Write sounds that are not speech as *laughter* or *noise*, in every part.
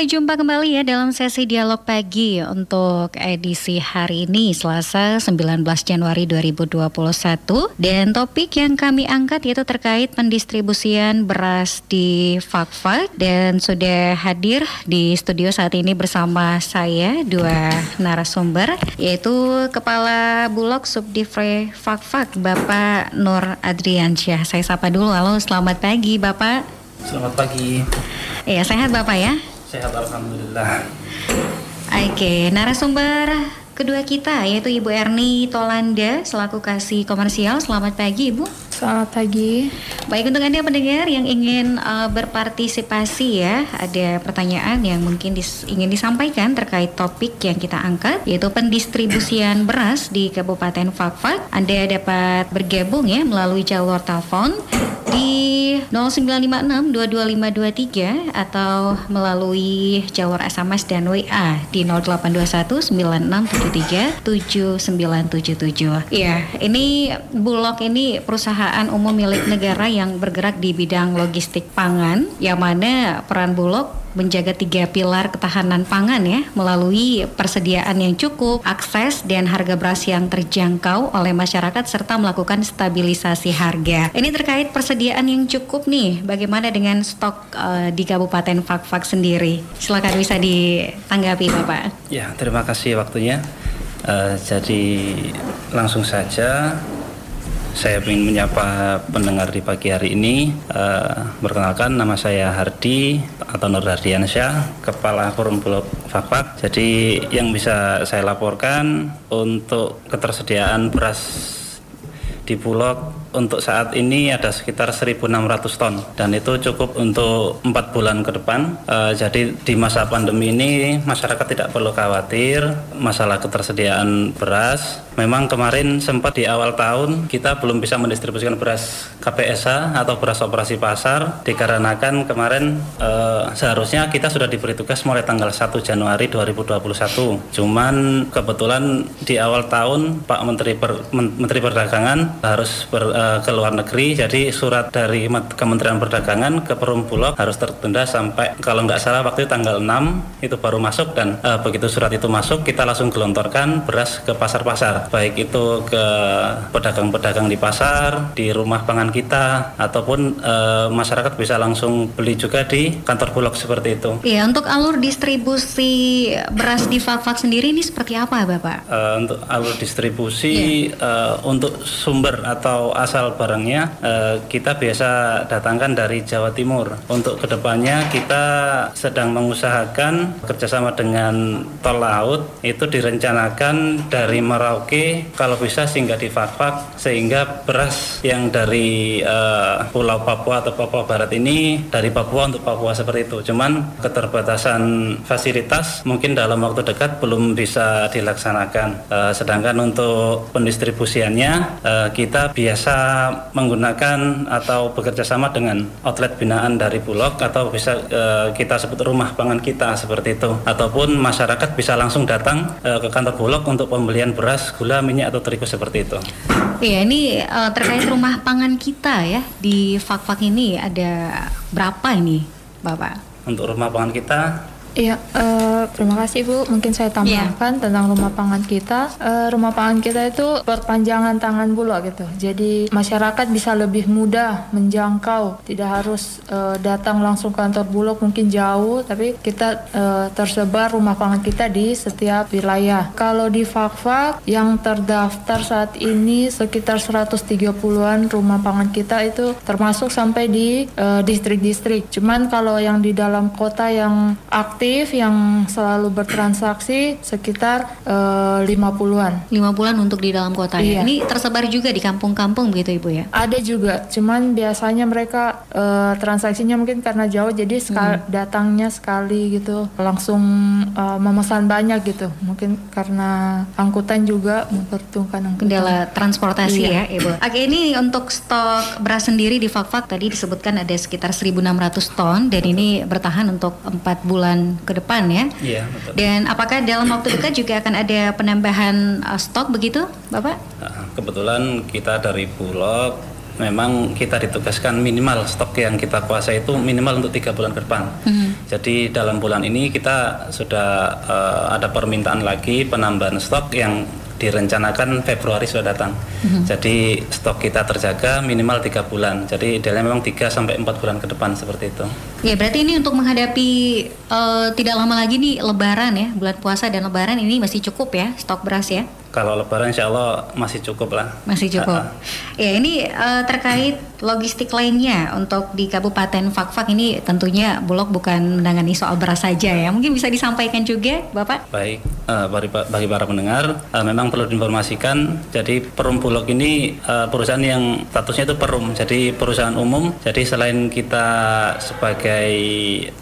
kita jumpa kembali ya dalam sesi dialog pagi untuk edisi hari ini Selasa 19 Januari 2021 dan topik yang kami angkat yaitu terkait pendistribusian beras di Fakfak dan sudah hadir di studio saat ini bersama saya dua narasumber yaitu Kepala Bulog Subdivre Fakfak Bapak Nur Adriansyah. Saya sapa dulu. Halo, selamat pagi Bapak. Selamat pagi. Iya, sehat Bapak ya? Sehat alhamdulillah. Oke, narasumber kedua kita yaitu Ibu Erni Tolanda selaku kasih komersial. Selamat pagi Ibu. Selamat pagi. Baik untuk Anda pendengar yang ingin uh, berpartisipasi ya, ada pertanyaan yang mungkin dis ingin disampaikan terkait topik yang kita angkat yaitu pendistribusian *coughs* beras di Kabupaten Fakfak. Anda dapat bergabung ya melalui jalur telepon di 0956 atau melalui jalur SMS dan WA di 0821 9673 7977. Ya, ini Bulog ini perusahaan umum milik negara yang bergerak di bidang logistik pangan yang mana peran Bulog menjaga tiga pilar ketahanan pangan ya melalui persediaan yang cukup, akses dan harga beras yang terjangkau oleh masyarakat serta melakukan stabilisasi harga. Ini terkait persediaan yang cukup nih, bagaimana dengan stok uh, di Kabupaten Fakfak sendiri? Silakan bisa ditanggapi Bapak. Ya, terima kasih waktunya. Uh, jadi langsung saja saya ingin menyapa pendengar di pagi hari ini. Uh, perkenalkan nama saya Hardi atau Nur Hardiansyah, Kepala Forum Bulog Fakfak. Jadi yang bisa saya laporkan untuk ketersediaan beras di Bulog untuk saat ini ada sekitar 1.600 ton dan itu cukup untuk empat bulan ke depan. Uh, jadi di masa pandemi ini masyarakat tidak perlu khawatir masalah ketersediaan beras. Memang kemarin sempat di awal tahun kita belum bisa mendistribusikan beras KPSA atau beras operasi pasar dikarenakan kemarin uh, seharusnya kita sudah diberi tugas mulai tanggal 1 Januari 2021. Cuman kebetulan di awal tahun Pak Menteri per, Menteri Perdagangan harus ber, uh, ke luar negeri jadi surat dari Kementerian Perdagangan ke Perum Bulog harus tertunda sampai kalau nggak salah waktu tanggal 6 itu baru masuk dan uh, begitu surat itu masuk kita langsung gelontorkan beras ke pasar-pasar baik itu ke pedagang-pedagang di pasar di rumah pangan kita ataupun uh, masyarakat bisa langsung beli juga di kantor Bulog seperti itu. Iya untuk alur distribusi beras di Fakfak sendiri ini seperti apa Bapak? Uh, untuk alur distribusi yeah. uh, untuk sumber atau asal barangnya uh, kita biasa datangkan dari Jawa Timur. Untuk ke depannya kita sedang mengusahakan kerjasama dengan tol laut itu direncanakan dari Merauke kalau bisa singgah di Fakfak sehingga beras yang dari uh, Pulau Papua atau Papua Barat ini dari Papua untuk Papua seperti itu. Cuman keterbatasan fasilitas mungkin dalam waktu dekat belum bisa dilaksanakan. Uh, sedangkan untuk pendistribusiannya uh, kita biasa menggunakan atau bekerja sama dengan outlet binaan dari Bulog atau bisa uh, kita sebut rumah pangan kita seperti itu ataupun masyarakat bisa langsung datang uh, ke kantor Bulog untuk pembelian beras, gula, minyak atau terigu seperti itu. Iya, ini uh, terkait rumah pangan kita ya di Fakfak ini ada berapa ini, Bapak? Untuk rumah pangan kita Iya, uh, terima kasih Bu. Mungkin saya tambahkan yeah. tentang rumah pangan kita. Uh, rumah pangan kita itu perpanjangan tangan Bulog gitu. Jadi masyarakat bisa lebih mudah menjangkau, tidak harus uh, datang langsung ke kantor Bulog mungkin jauh, tapi kita uh, tersebar rumah pangan kita di setiap wilayah. Kalau di Fakfak yang terdaftar saat ini sekitar 130-an rumah pangan kita itu termasuk sampai di distrik-distrik. Cuman kalau yang di dalam kota yang aktif aktif yang selalu bertransaksi sekitar uh, 50-an. 50-an untuk di dalam kota ya? iya. ya. Ini tersebar juga di kampung-kampung begitu Ibu ya? Ada juga, cuman biasanya mereka uh, transaksinya mungkin karena jauh jadi sekal hmm. datangnya sekali gitu langsung uh, memesan banyak gitu. Mungkin karena angkutan juga memperhitungkan angkutan. Kendala transportasi iya. ya Ibu. Oke ini untuk stok beras sendiri di Fakfak tadi disebutkan ada sekitar 1.600 ton dan ini bertahan untuk 4 bulan ke depan ya. Iya, betul. Dan apakah dalam waktu dekat juga akan ada penambahan uh, stok begitu, Bapak? Nah, kebetulan kita dari Bulog memang kita ditugaskan minimal stok yang kita kuasai itu minimal untuk tiga bulan ke depan. Mm-hmm. Jadi dalam bulan ini kita sudah uh, ada permintaan lagi penambahan stok yang direncanakan Februari sudah datang. Mm-hmm. Jadi stok kita terjaga minimal tiga bulan. Jadi idealnya memang 3 sampai empat bulan ke depan seperti itu. Ya berarti ini untuk menghadapi uh, tidak lama lagi nih Lebaran ya, bulan puasa dan Lebaran ini masih cukup ya stok beras ya? Kalau Lebaran Insya Allah masih cukup lah. Masih cukup. Uh, ya ini uh, terkait logistik lainnya untuk di Kabupaten Fakfak ini tentunya Bulog bukan menangani soal beras saja ya. Mungkin bisa disampaikan juga Bapak? Baik, uh, bagi, bagi para pendengar uh, memang perlu diinformasikan. Jadi Perum Bulog ini uh, perusahaan yang statusnya itu Perum, jadi perusahaan umum. Jadi selain kita sebagai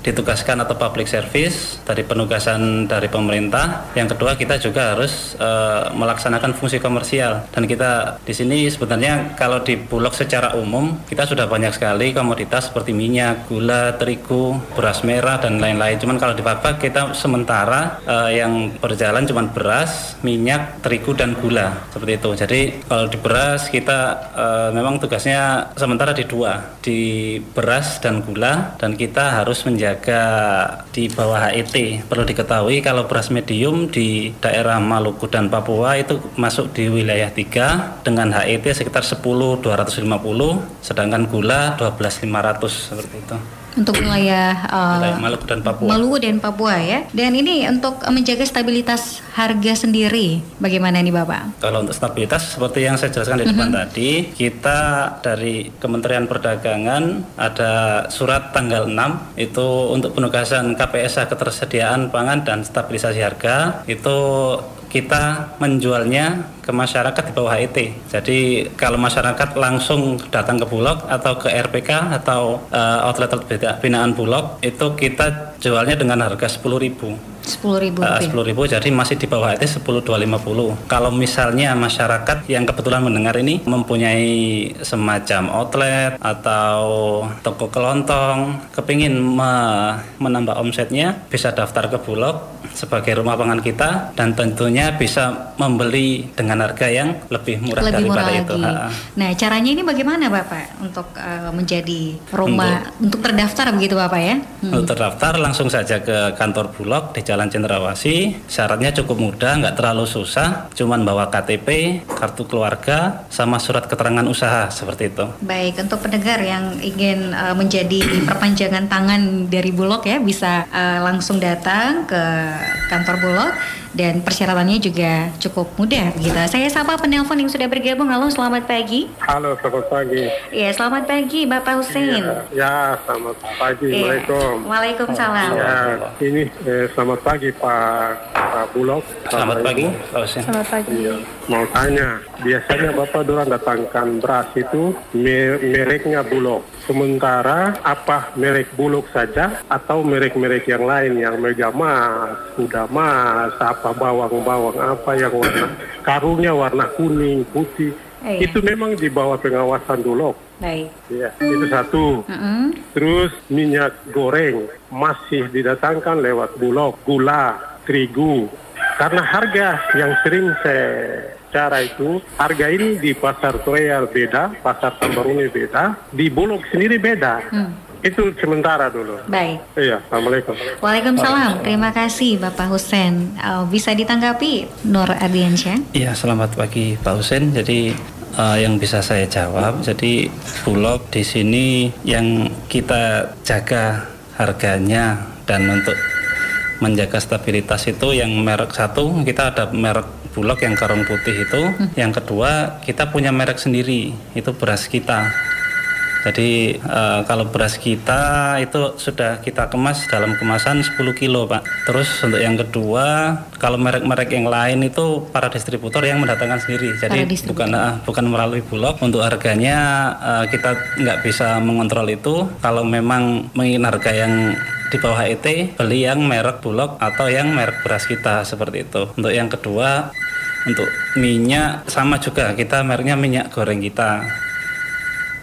ditugaskan atau public service dari penugasan dari pemerintah, yang kedua kita juga harus uh, melaksanakan fungsi komersial dan kita di sini sebenarnya kalau di Bulog secara umum kita sudah banyak sekali komoditas seperti minyak, gula, terigu, beras merah dan lain-lain. Cuman kalau di Bapak kita sementara uh, yang berjalan cuma beras, minyak, terigu dan gula seperti itu. Jadi kalau di beras kita uh, memang tugasnya sementara di dua, di beras dan gula dan kita harus menjaga di bawah HET. Perlu diketahui kalau beras medium di daerah Maluku dan Papua Jawa itu masuk di wilayah 3 dengan HET sekitar 10 250 sedangkan gula 12 500 seperti itu untuk wilayah, uh, Maluku dan Papua. Maluku dan Papua ya. Dan ini untuk menjaga stabilitas harga sendiri, bagaimana nih Bapak? Kalau untuk stabilitas seperti yang saya jelaskan di depan mm -hmm. tadi, kita dari Kementerian Perdagangan ada surat tanggal 6 itu untuk penugasan KPSA ketersediaan pangan dan stabilisasi harga itu kita menjualnya ke masyarakat di bawah HET. Jadi kalau masyarakat langsung datang ke Bulog atau ke RPK atau uh, outlet binaan Bulog itu kita jualnya dengan harga 10.000. Sepuluh ribu. Uh, Sepuluh ribu, jadi masih di bawah itu sepuluh dua lima puluh. Kalau misalnya masyarakat yang kebetulan mendengar ini mempunyai semacam outlet atau toko kelontong, kepingin me menambah omsetnya, bisa daftar ke Bulog sebagai rumah pangan kita dan tentunya bisa membeli dengan harga yang lebih murah lebih daripada murah itu. Lagi. Nah, caranya ini bagaimana Bapak untuk uh, menjadi rumah untuk, untuk terdaftar begitu Bapak ya? Hmm. Untuk terdaftar langsung saja ke kantor Bulog di Jalan Cendrawasih. Syaratnya cukup mudah, nggak terlalu susah. Cuman bawa KTP, kartu keluarga, sama surat keterangan usaha seperti itu. Baik, untuk pendengar yang ingin uh, menjadi perpanjangan tangan dari Bulog ya, bisa uh, langsung datang ke kantor Bulog dan persyaratannya juga cukup mudah gitu. Saya sapa penelpon yang sudah bergabung. Halo, selamat pagi. Halo, selamat pagi. Iya, selamat pagi Bapak Hussein. Ya, ya selamat pagi. Iya. Waalaikumsalam. Waalaikumsalam. Ya, ini eh, selamat pagi Pak Pak Bulog. Selamat pagi, Pak Hussein. Selamat pagi. Ya, mau tanya, biasanya Bapak dorang datangkan beras itu mereknya Bulog. Sementara apa merek Bulog saja atau merek-merek yang lain yang Mega Mas, Kuda Mas, apa bawang-bawang apa yang warna karungnya warna kuning, putih. Eh, itu memang di bawah pengawasan Bulog. Baik. Ya, itu satu. Mm -hmm. Terus minyak goreng masih didatangkan lewat Bulog, gula, terigu. Karena harga yang sering saya cara itu harga ini di pasar Korea beda, pasar Tambaruni beda, di Bulog sendiri beda. Hmm. Itu sementara dulu. Baik. Iya, Assalamualaikum. Waalaikumsalam. Terima kasih Bapak Husen. Uh, bisa ditanggapi Nur Ardiansyah? Iya, selamat pagi Pak Husen. Jadi uh, yang bisa saya jawab, jadi Bulog di sini yang kita jaga harganya dan untuk menjaga stabilitas itu yang merek satu kita ada merek bulog yang karung putih itu hmm. yang kedua kita punya merek sendiri itu beras kita jadi uh, kalau beras kita itu sudah kita kemas dalam kemasan 10 kilo Pak. Terus untuk yang kedua kalau merek-merek yang lain itu para distributor yang mendatangkan sendiri. Jadi bukan uh, bukan melalui bulog. Untuk harganya uh, kita nggak bisa mengontrol itu. Kalau memang menginginkan harga yang di bawah HET beli yang merek bulog atau yang merek beras kita seperti itu. Untuk yang kedua untuk minyak sama juga kita mereknya minyak goreng kita.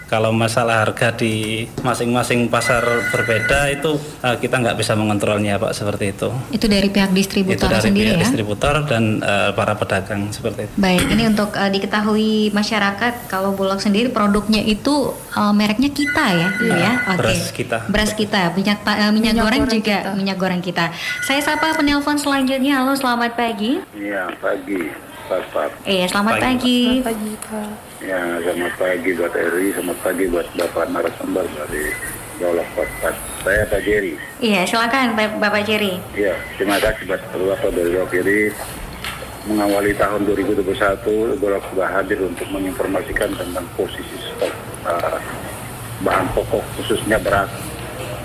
Kalau masalah harga di masing-masing pasar berbeda itu uh, kita nggak bisa mengontrolnya Pak seperti itu. Itu dari pihak distributor itu dari sendiri pihak ya? distributor dan uh, para pedagang seperti itu. Baik, ini untuk uh, diketahui masyarakat kalau Bulog sendiri produknya itu uh, mereknya kita ya, ya, ya. Oke. Beras kita. Beras kita, minyak uh, minyak, minyak goreng, goreng juga kita. minyak goreng kita. Saya sapa penelpon selanjutnya. Halo, selamat pagi. Iya, pagi. Bapak. Iya, selamat pagi. pagi. Selamat pagi, Pak. Ya, selamat pagi buat Eri, selamat pagi buat Bapak narasumber dari Dolok Podcast. Saya Pak Jerry. Iya, silakan Bapak Jerry. Iya, terima kasih buat Bapak dari Dolok Jerry. Mengawali tahun 2021, Dolok sudah hadir untuk menginformasikan tentang posisi stok uh, bahan pokok khususnya beras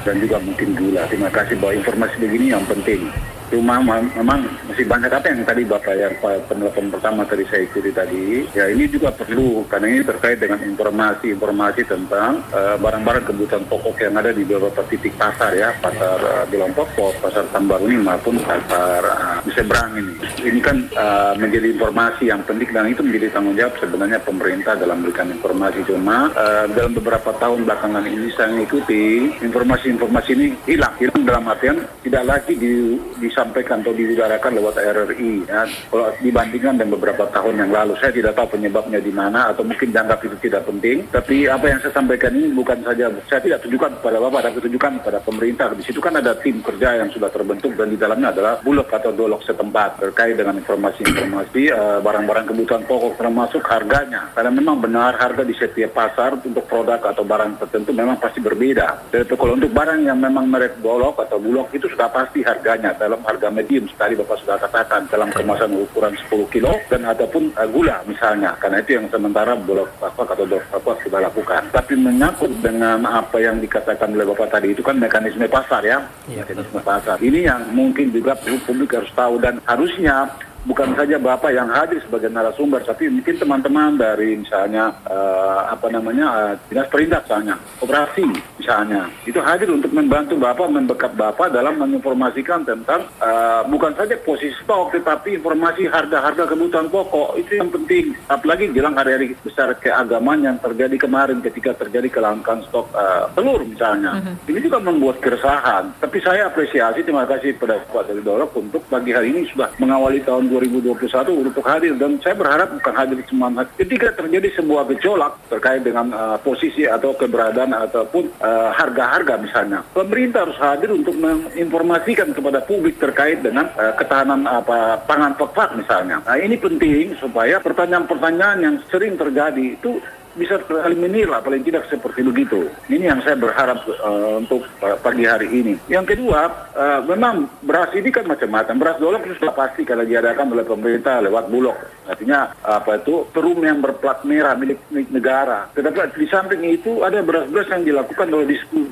dan juga mungkin gula. Terima kasih bahwa informasi begini yang penting cuma memang masih banyak apa yang tadi Bapak yang penelpon pertama tadi saya ikuti tadi. Ya ini juga perlu karena ini terkait dengan informasi-informasi tentang barang-barang uh, kebutuhan pokok yang ada di beberapa titik pasar ya pasar uh, Bilang Pokok, pasar Tambaruni maupun pasar uh, Seberang ini. Ini kan uh, menjadi informasi yang penting dan itu menjadi tanggung jawab sebenarnya pemerintah dalam memberikan informasi. Cuma uh, dalam beberapa tahun belakangan ini saya mengikuti informasi-informasi ini hilang hilang dalam artian tidak lagi di, di disampaikan atau diudarakan lewat RRI ya. Kalau dibandingkan dengan beberapa tahun yang lalu, saya tidak tahu penyebabnya di mana atau mungkin dianggap itu tidak penting. Tapi apa yang saya sampaikan ini bukan saja saya tidak tujukan kepada Bapak, tapi tujukan kepada pemerintah. Di situ kan ada tim kerja yang sudah terbentuk dan di dalamnya adalah bulog atau dolok setempat terkait dengan informasi-informasi uh, barang-barang kebutuhan pokok termasuk harganya. Karena memang benar harga di setiap pasar untuk produk atau barang tertentu memang pasti berbeda. Jadi kalau untuk barang yang memang merek dolok atau bulog itu sudah pasti harganya dalam harga medium sekali Bapak sudah katakan dalam kemasan ukuran 10 kilo dan ataupun uh, gula misalnya. Karena itu yang sementara Bulog Bapak atau Bulog Bapak sudah lakukan. Tapi menyangkut dengan apa yang dikatakan oleh Bapak tadi itu kan mekanisme pasar ya, ya mekanisme pasar. Ini yang mungkin juga publik harus tahu dan harusnya bukan saja Bapak yang hadir sebagai narasumber, tapi mungkin teman-teman dari misalnya uh, apa namanya uh, dinas perintah misalnya, operasi misalnya, itu hadir untuk membantu Bapak, membekap Bapak dalam menginformasikan tentang uh, bukan saja posisi stok, tetapi informasi harga-harga kebutuhan pokok itu yang penting. Apalagi jelang hari-hari besar keagamaan yang terjadi kemarin ketika terjadi kelangkaan stok uh, telur misalnya, -huh. ini juga membuat keresahan. Tapi saya apresiasi, terima kasih pada Pak Dari Dolok untuk pagi hari ini sudah mengawali tahun 2021 untuk hadir dan saya berharap bukan hadir cuma ketika terjadi sebuah gejolak terkait dengan uh, posisi atau keberadaan ataupun harga-harga uh, misalnya pemerintah harus hadir untuk menginformasikan kepada publik terkait dengan uh, ketahanan apa pangan pokok misalnya. Nah ini penting supaya pertanyaan-pertanyaan yang sering terjadi itu bisa tereliminir lah paling tidak seperti begitu. Ini yang saya berharap uh, untuk uh, pagi hari ini. Yang kedua, uh, memang beras ini kan macam-macam. Beras dolok sudah pasti karena diadakan oleh pemerintah lewat bulog. Artinya apa itu perum yang berplat merah milik, milik negara. Tetapi di samping itu ada beras-beras yang dilakukan oleh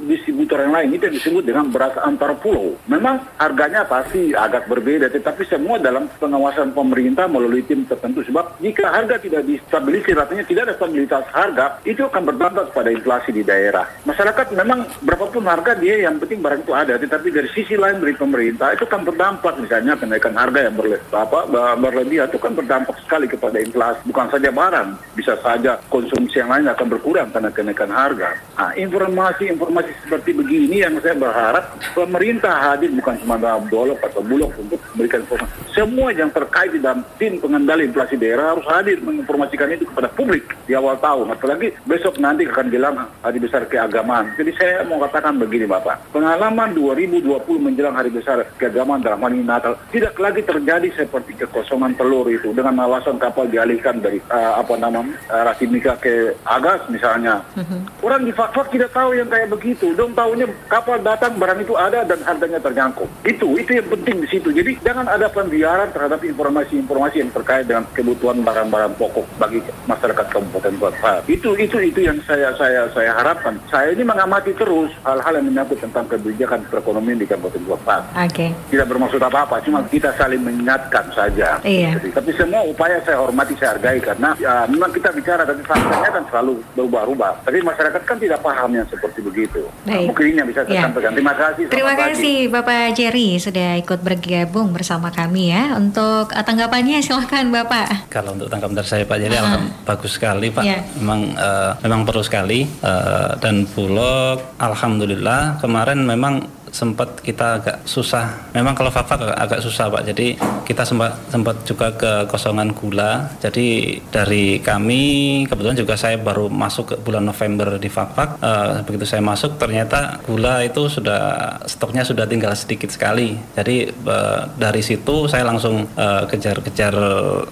distributor yang lain. Itu yang disebut dengan beras antar pulau. Memang harganya pasti agak berbeda, tetapi semua dalam pengawasan pemerintah melalui tim tertentu. Sebab jika harga tidak distabilisir, artinya tidak ada stabilitas harga itu akan berdampak pada inflasi di daerah. Masyarakat memang berapapun harga dia yang penting barang itu ada, tetapi dari sisi lain dari pemerintah itu kan berdampak misalnya kenaikan harga yang berle apa, berlebih itu kan berdampak sekali kepada inflasi. Bukan saja barang, bisa saja konsumsi yang lain akan berkurang karena kenaikan harga. Nah, informasi-informasi seperti begini yang saya berharap pemerintah hadir bukan cuma dalam dolok atau bulog untuk memberikan informasi. Semua yang terkait di dalam tim pengendali inflasi daerah harus hadir menginformasikan itu kepada publik di awal tahun tahun. Apalagi besok nanti akan bilang hari besar keagamaan. Jadi saya mau katakan begini Bapak. Pengalaman 2020 menjelang hari besar keagamaan dalam hal ini Natal tidak lagi terjadi seperti kekosongan telur itu dengan alasan kapal dialihkan dari uh, apa nama uh, Rasimika ke Agas misalnya. Uh-huh. Orang di Fakfak tidak tahu yang kayak begitu. Dong tahunya kapal datang barang itu ada dan harganya terjangkau. Itu itu yang penting di situ. Jadi jangan ada pembiaran terhadap informasi-informasi yang terkait dengan kebutuhan barang-barang pokok bagi masyarakat Kabupaten Kota itu itu itu yang saya saya saya harapkan. Saya ini mengamati terus hal-hal yang menyangkut tentang kebijakan perekonomian di Kabupaten. Oke. Okay. Tidak bermaksud apa-apa, cuma kita saling mengingatkan saja. Iya. Jadi, tapi semua upaya saya hormati, saya hargai karena ya, memang kita bicara tapi faktanya kan selalu berubah-ubah. Tapi masyarakat kan tidak paham yang seperti begitu. Nah, mungkin ini yang bisa saya yeah. sampaikan. Terima kasih. Terima kasih pagi. Bapak Jerry sudah ikut bergabung bersama kami ya. Untuk tanggapannya silahkan Bapak. Kalau untuk tanggapan dari saya Pak Jerry, uh -huh. bagus sekali Pak. Yeah Memang uh, memang perlu sekali uh, dan Bulog alhamdulillah kemarin memang sempat kita agak susah. Memang kalau fakfak agak, susah Pak. Jadi kita sempat sempat juga kekosongan gula. Jadi dari kami kebetulan juga saya baru masuk ke bulan November di fakfak. Uh, begitu saya masuk ternyata gula itu sudah stoknya sudah tinggal sedikit sekali. Jadi uh, dari situ saya langsung eh, kejar-kejar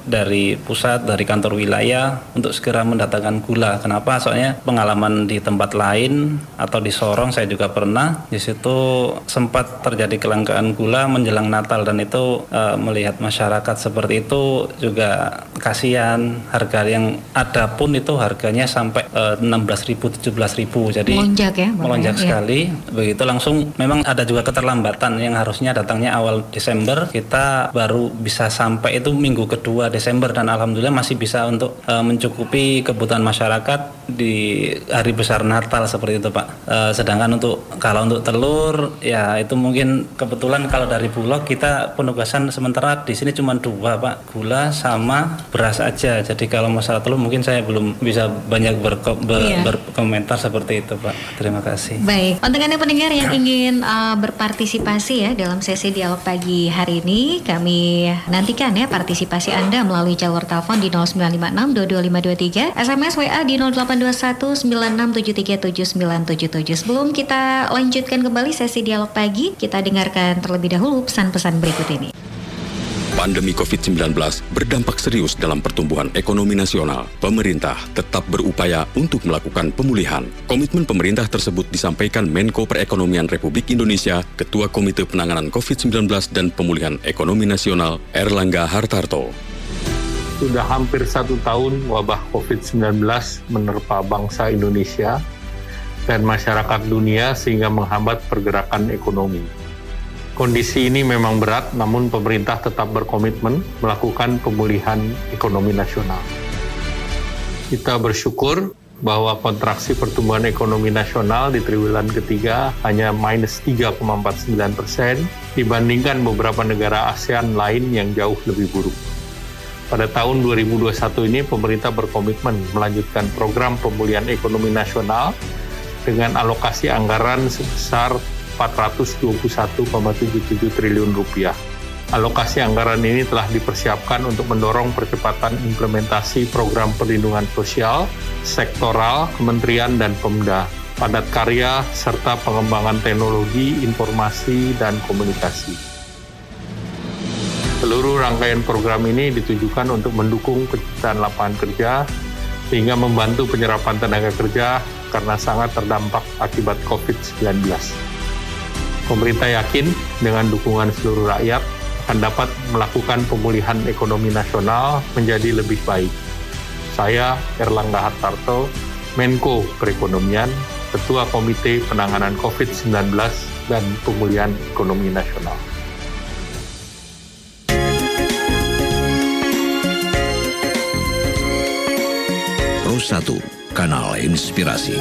dari pusat dari kantor wilayah untuk segera mendatangkan gula. Kenapa? Soalnya pengalaman di tempat lain atau di Sorong saya juga pernah di situ sempat terjadi kelangkaan gula menjelang Natal dan itu uh, melihat masyarakat seperti itu juga kasihan. Harga yang ada pun itu harganya sampai uh, 16.000 17.000 jadi melonjak ya melonjak ya. sekali. Begitu langsung memang ada juga keterlambatan yang harusnya datangnya awal Desember. Kita baru bisa sampai itu minggu kedua Desember dan alhamdulillah masih bisa untuk uh, mencukupi kebutuhan masyarakat di hari besar Natal seperti itu Pak. Uh, sedangkan untuk kalau untuk telur ya itu mungkin kebetulan kalau dari Bulog kita penugasan sementara di sini cuma dua Pak, gula sama beras aja. Jadi kalau masalah telur mungkin saya belum bisa banyak berko ber iya. berkomentar seperti itu Pak. Terima kasih. Baik, untuk anda pendengar yang ingin uh, berpartisipasi ya dalam sesi dialog pagi hari ini, kami nantikan ya partisipasi Anda melalui jalur telepon di 0956 22523, SMS WA di 0821 96737977. Sebelum kita lanjutkan kembali sesi dialog pagi, kita dengarkan terlebih dahulu pesan-pesan berikut ini. Pandemi COVID-19 berdampak serius dalam pertumbuhan ekonomi nasional. Pemerintah tetap berupaya untuk melakukan pemulihan. Komitmen pemerintah tersebut disampaikan Menko Perekonomian Republik Indonesia, Ketua Komite Penanganan COVID-19 dan Pemulihan Ekonomi Nasional, Erlangga Hartarto. Sudah hampir satu tahun wabah COVID-19 menerpa bangsa Indonesia dan masyarakat dunia sehingga menghambat pergerakan ekonomi. Kondisi ini memang berat, namun pemerintah tetap berkomitmen melakukan pemulihan ekonomi nasional. Kita bersyukur bahwa kontraksi pertumbuhan ekonomi nasional di triwulan ketiga hanya minus 3,49 persen dibandingkan beberapa negara ASEAN lain yang jauh lebih buruk. Pada tahun 2021 ini, pemerintah berkomitmen melanjutkan program pemulihan ekonomi nasional dengan alokasi anggaran sebesar 421,77 triliun rupiah. Alokasi anggaran ini telah dipersiapkan untuk mendorong percepatan implementasi program perlindungan sosial, sektoral, kementerian, dan pemda, padat karya, serta pengembangan teknologi, informasi, dan komunikasi. Seluruh rangkaian program ini ditujukan untuk mendukung penciptaan lapangan kerja, sehingga membantu penyerapan tenaga kerja karena sangat terdampak akibat COVID-19. Pemerintah yakin dengan dukungan seluruh rakyat akan dapat melakukan pemulihan ekonomi nasional menjadi lebih baik. Saya Erlangga Hartarto, Menko Perekonomian, Ketua Komite Penanganan COVID-19 dan Pemulihan Ekonomi Nasional. Pro 1 kanal inspirasi.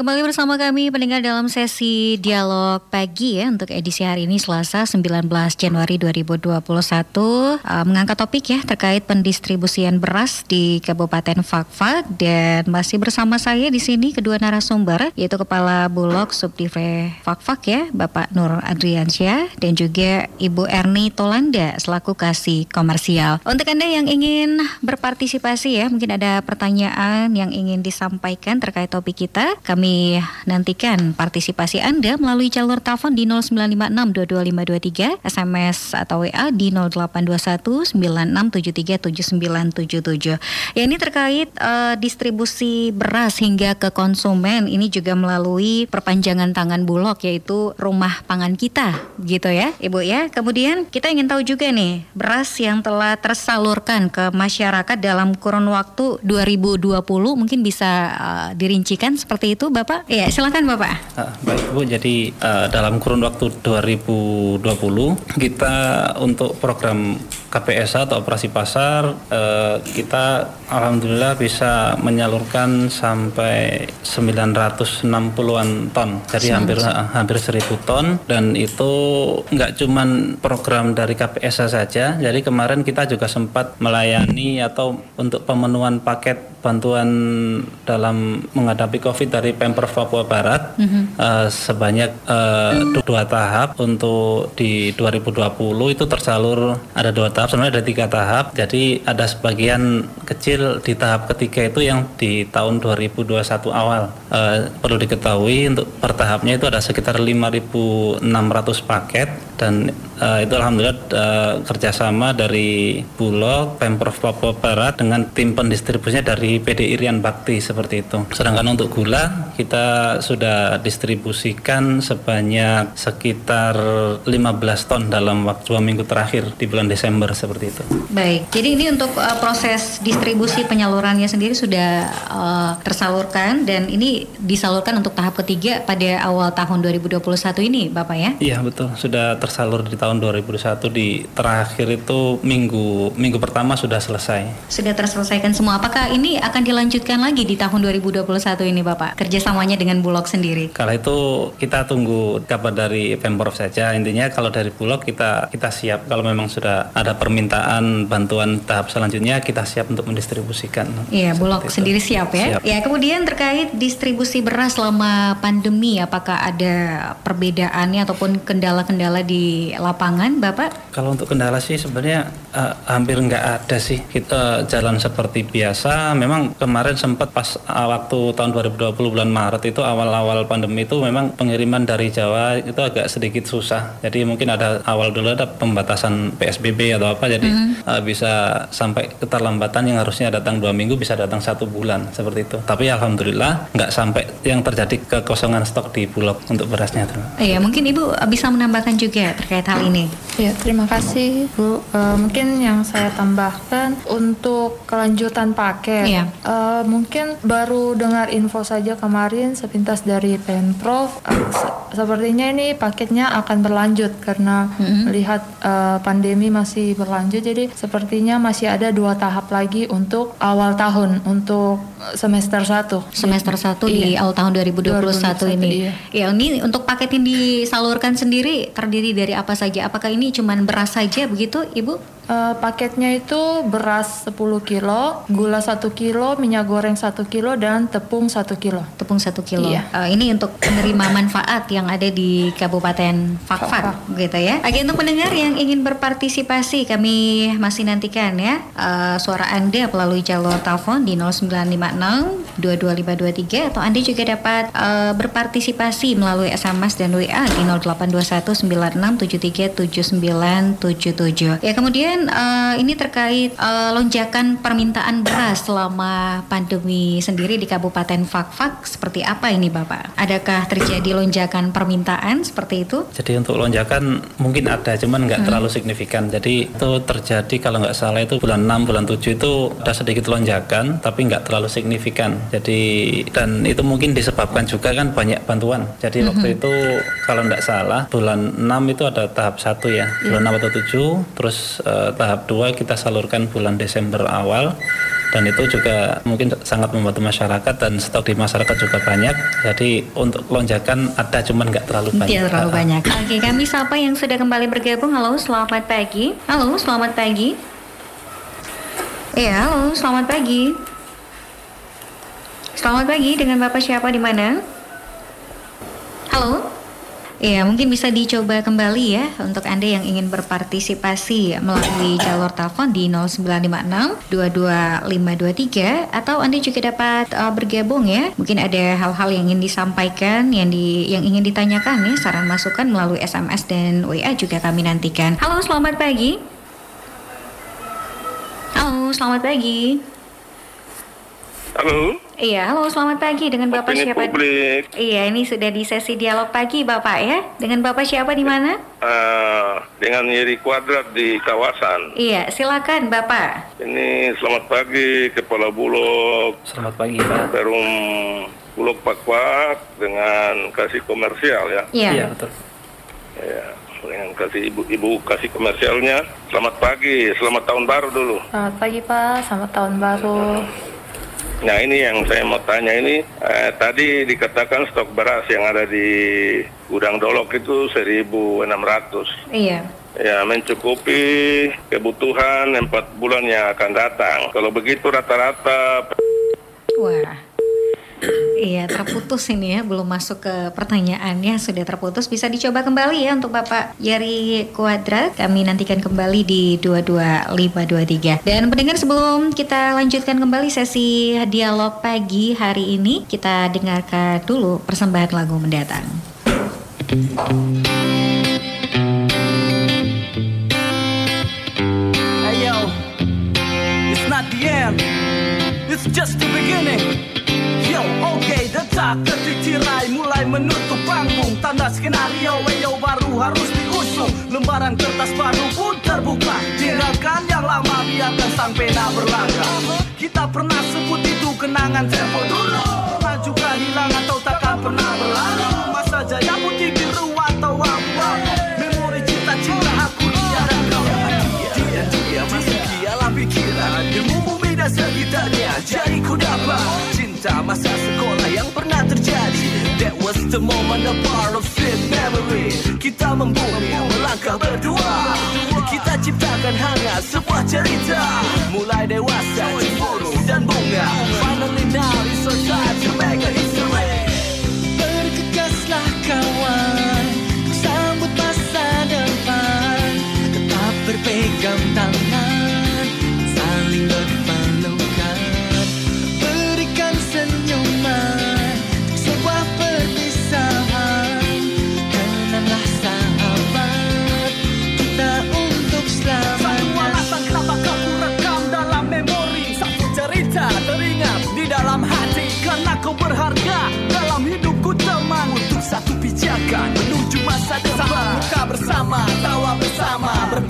Kembali bersama kami pendengar dalam sesi dialog pagi ya untuk edisi hari ini Selasa 19 Januari 2021 uh, mengangkat topik ya terkait pendistribusian beras di Kabupaten Fakfak dan masih bersama saya di sini kedua narasumber yaitu Kepala Bulog Subdive Fakfak ya Bapak Nur Adriansyah dan juga Ibu Erni Tolanda selaku kasih komersial. Untuk Anda yang ingin berpartisipasi ya mungkin ada pertanyaan yang ingin disampaikan terkait topik kita kami nantikan partisipasi Anda melalui jalur telepon di 09562253, SMS atau WA di 082196737977. Ya ini terkait uh, distribusi beras hingga ke konsumen ini juga melalui perpanjangan tangan Bulog yaitu rumah pangan kita gitu ya Ibu ya. Kemudian kita ingin tahu juga nih beras yang telah tersalurkan ke masyarakat dalam kurun waktu 2020 mungkin bisa uh, dirincikan seperti itu Bapak? Iya, silakan Bapak. Uh, baik Bu, jadi uh, dalam kurun waktu 2020 kita untuk program KPSA atau operasi pasar eh, kita alhamdulillah bisa menyalurkan sampai 960-an ton. Jadi hampir hampir 1000 ton dan itu nggak cuman program dari KPSA saja. Jadi kemarin kita juga sempat melayani atau untuk pemenuhan paket bantuan dalam menghadapi COVID dari Pemprov Papua Barat eh, sebanyak eh, du- dua tahap untuk di 2020 itu tersalur ada dua tahap sebenarnya ada tiga tahap. Jadi ada sebagian kecil di tahap ketiga itu yang di tahun 2021 awal. Eh, perlu diketahui untuk per tahapnya itu ada sekitar 5.600 paket dan eh, itu alhamdulillah eh, kerjasama dari Bulog Pemprov Papua Barat dengan tim pendistribusinya dari PD Irian Bakti seperti itu. Sedangkan untuk gula kita sudah distribusikan sebanyak sekitar 15 ton dalam waktu dua minggu terakhir di bulan Desember seperti itu Baik, jadi ini untuk uh, proses distribusi penyalurannya sendiri sudah uh, tersalurkan dan ini disalurkan untuk tahap ketiga pada awal tahun 2021 ini, Bapak ya? Iya betul sudah tersalur di tahun 2021 di terakhir itu minggu minggu pertama sudah selesai Sudah terselesaikan semua. Apakah ini akan dilanjutkan lagi di tahun 2021 ini, Bapak? Kerjasamanya dengan Bulog sendiri? Kalau itu kita tunggu kabar dari Pemprov saja. Intinya kalau dari Bulog kita kita siap kalau memang sudah ada permintaan bantuan tahap selanjutnya kita siap untuk mendistribusikan. Iya, Bulog itu. sendiri siap ya. Siap. Ya, kemudian terkait distribusi beras selama pandemi, apakah ada perbedaannya ataupun kendala-kendala di lapangan, Bapak? Kalau untuk kendala sih sebenarnya eh, hampir nggak ada sih. Kita jalan seperti biasa. Memang kemarin sempat pas eh, waktu tahun 2020 bulan Maret itu awal-awal pandemi itu memang pengiriman dari Jawa itu agak sedikit susah. Jadi mungkin ada awal dulu ada pembatasan PSBB atau apa. Jadi eh, bisa sampai keterlambatan yang harusnya datang dua minggu bisa datang satu bulan seperti itu. Tapi alhamdulillah nggak sampai yang terjadi kekosongan stok di Bulog untuk berasnya. Iya, mungkin Ibu bisa menambahkan juga terkait hal ini. Ya, terima kasih Bu. Eh, mungkin yang saya tambahkan untuk kelanjutan paket, Iya. eh, mungkin baru dengar info saja kemarin sepintas dari Pemprov, eh, se- sepertinya ini paketnya akan berlanjut karena melihat eh, pandemi masih berlanjut, jadi sepertinya masih ada dua tahap lagi untuk awal tahun untuk semester 1 semester 1 di awal tahun 2021, 2021, ini. iya. Ya, ini untuk paket yang disalurkan sendiri terdiri dari apa saja? Apakah ini cuman beras saja begitu, Ibu? Eh, paketnya itu beras 10 kilo, gula 1 kilo, minyak goreng 1 kilo, dan tepung 1 kilo. Tepung 1 kilo. Iya. Eh, ini untuk penerima manfaat yang ada di Kabupaten Fakfak, gitu ya. Oke, untuk pendengar yang ingin berpartisipasi, kami masih nantikan ya eh, suara Anda melalui jalur telepon di 0956 22523 atau Anda juga dapat eh, berpartisipasi melalui SMS dan WA di 0821 9673 7977. Ya, kemudian eh, ini terkait eh, lonjakan permintaan beras selama pandemi sendiri di Kabupaten Fakfak seperti apa ini Bapak? Adakah terjadi lonjakan permintaan seperti itu? Jadi untuk lonjakan mungkin ada, cuman nggak terlalu signifikan. Jadi itu terjadi kalau nggak salah itu bulan 6, bulan 7 itu ada sedikit lonjakan, tapi nggak terlalu signifikan. Jadi dan itu mungkin disebabkan juga kan banyak bantuan. Jadi waktu itu kalau nggak salah bulan 6 itu ada tahap satu ya, bulan 6 atau 7, terus eh, tahap 2 kita salurkan bulan Desember awal dan itu juga mungkin sangat membantu masyarakat dan stok di masyarakat juga banyak jadi untuk lonjakan ada cuman nggak terlalu banyak Tidak terlalu banyak. Oke, kami sapa yang sudah kembali bergabung. Halo, selamat pagi. Halo, selamat pagi. Iya, halo, selamat pagi. Selamat pagi dengan Bapak siapa di mana? Halo? Iya, mungkin bisa dicoba kembali ya untuk Anda yang ingin berpartisipasi melalui jalur telepon di 0956 22523 atau Anda juga dapat uh, bergabung ya. Mungkin ada hal-hal yang ingin disampaikan, yang di yang ingin ditanyakan ya, saran masukan melalui SMS dan WA juga kami nantikan. Halo, selamat pagi. Halo, selamat pagi. Halo, Iya, halo selamat pagi dengan Bapak opini siapa? publik. Iya, ini sudah di sesi dialog pagi Bapak ya. Dengan Bapak siapa di mana? Eh, dengan Yeri Kuadrat di kawasan. Iya, silakan Bapak. Ini selamat pagi Kepala Bulog selamat pagi pak Perum Bulog Pakpak dengan kasih komersial ya. Iya. iya betul Ya. dengan kasih ibu, ibu kasih komersialnya. Selamat pagi, selamat tahun baru dulu. Selamat pagi Pak, selamat tahun baru. Nah ini yang saya mau tanya ini, eh, tadi dikatakan stok beras yang ada di gudang Dolok itu 1.600. Iya. Ya, mencukupi kebutuhan empat bulan yang akan datang. Kalau begitu rata-rata Wah. Iya, terputus ini ya, belum masuk ke pertanyaannya, sudah terputus. Bisa dicoba kembali ya untuk Bapak Yari Kuadrat. Kami nantikan kembali di 22523. Dan pendengar sebelum kita lanjutkan kembali sesi dialog pagi hari ini, kita dengarkan dulu persembahan lagu mendatang. Hey yo, it's not the end, it's just the beginning. Detak detik tirai mulai menutup panggung. Tanda skenario, yo baru harus diusung. Lembaran kertas baru pun terbuka. Tinggalkan yang lama, biarkan sang pena berlangkah Kita pernah sebut itu kenangan tempo dulu. Juga hilang atau takkan pernah berlalu. Masa jaya putih biru atau abu-abu. Memori cinta-cinta aku dia dan kau. Dia, dia masih dia dalam pikiran. Ilmu bumi dan sekitarnya Jadi ku dapat cinta masa sekolah yang pernah terjadi. That was the moment a part of sweet memory. Kita membumi melangkah berdua. Kita ciptakan hangat sebuah cerita. Mulai dewasa tawa bersama Berpacu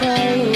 saling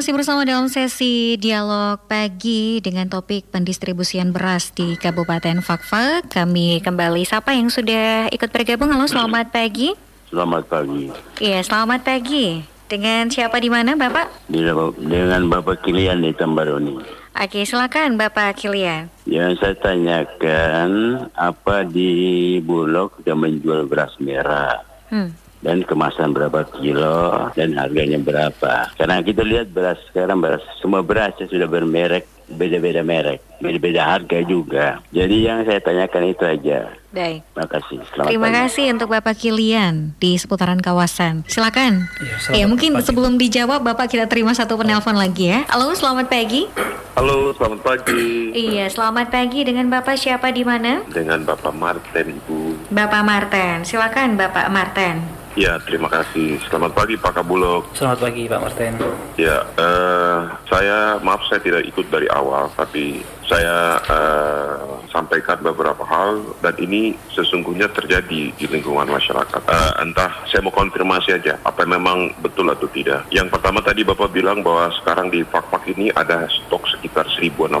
masih bersama dalam sesi dialog pagi dengan topik pendistribusian beras di Kabupaten Fakfak. Kami kembali siapa yang sudah ikut bergabung. Halo, selamat pagi. Selamat pagi. Iya, selamat pagi. Dengan siapa di mana, Bapak? Dengan Bapak Kilian di Tambaroni. Oke, silakan Bapak Kilian. Yang saya tanyakan, apa di Bulog sudah menjual beras merah? Hmm dan kemasan berapa kilo dan harganya berapa. Karena kita lihat beras sekarang beras semua beras sudah bermerek beda-beda merek, beda-beda harga juga. Jadi yang saya tanyakan itu aja. Baik. Terima kasih. Selamat Terima pagi. kasih untuk Bapak Kilian di seputaran kawasan. Silakan. Ya, ya mungkin pagi. sebelum dijawab Bapak kita terima satu penelpon lagi ya. Halo, selamat pagi. Halo, selamat pagi. Iya, selamat pagi dengan Bapak siapa di mana? Dengan Bapak Martin, Ibu. Bapak Martin. Silakan Bapak Martin. Ya, terima kasih. Selamat pagi Pak Kabulok. Selamat pagi Pak Martin. Ya, uh, saya maaf saya tidak ikut dari awal, tapi saya uh, sampaikan beberapa hal dan ini sesungguhnya terjadi di lingkungan masyarakat. Uh, entah saya mau konfirmasi aja apa memang betul atau tidak. Yang pertama tadi Bapak bilang bahwa sekarang di Fakfak ini ada stok sekitar 1.600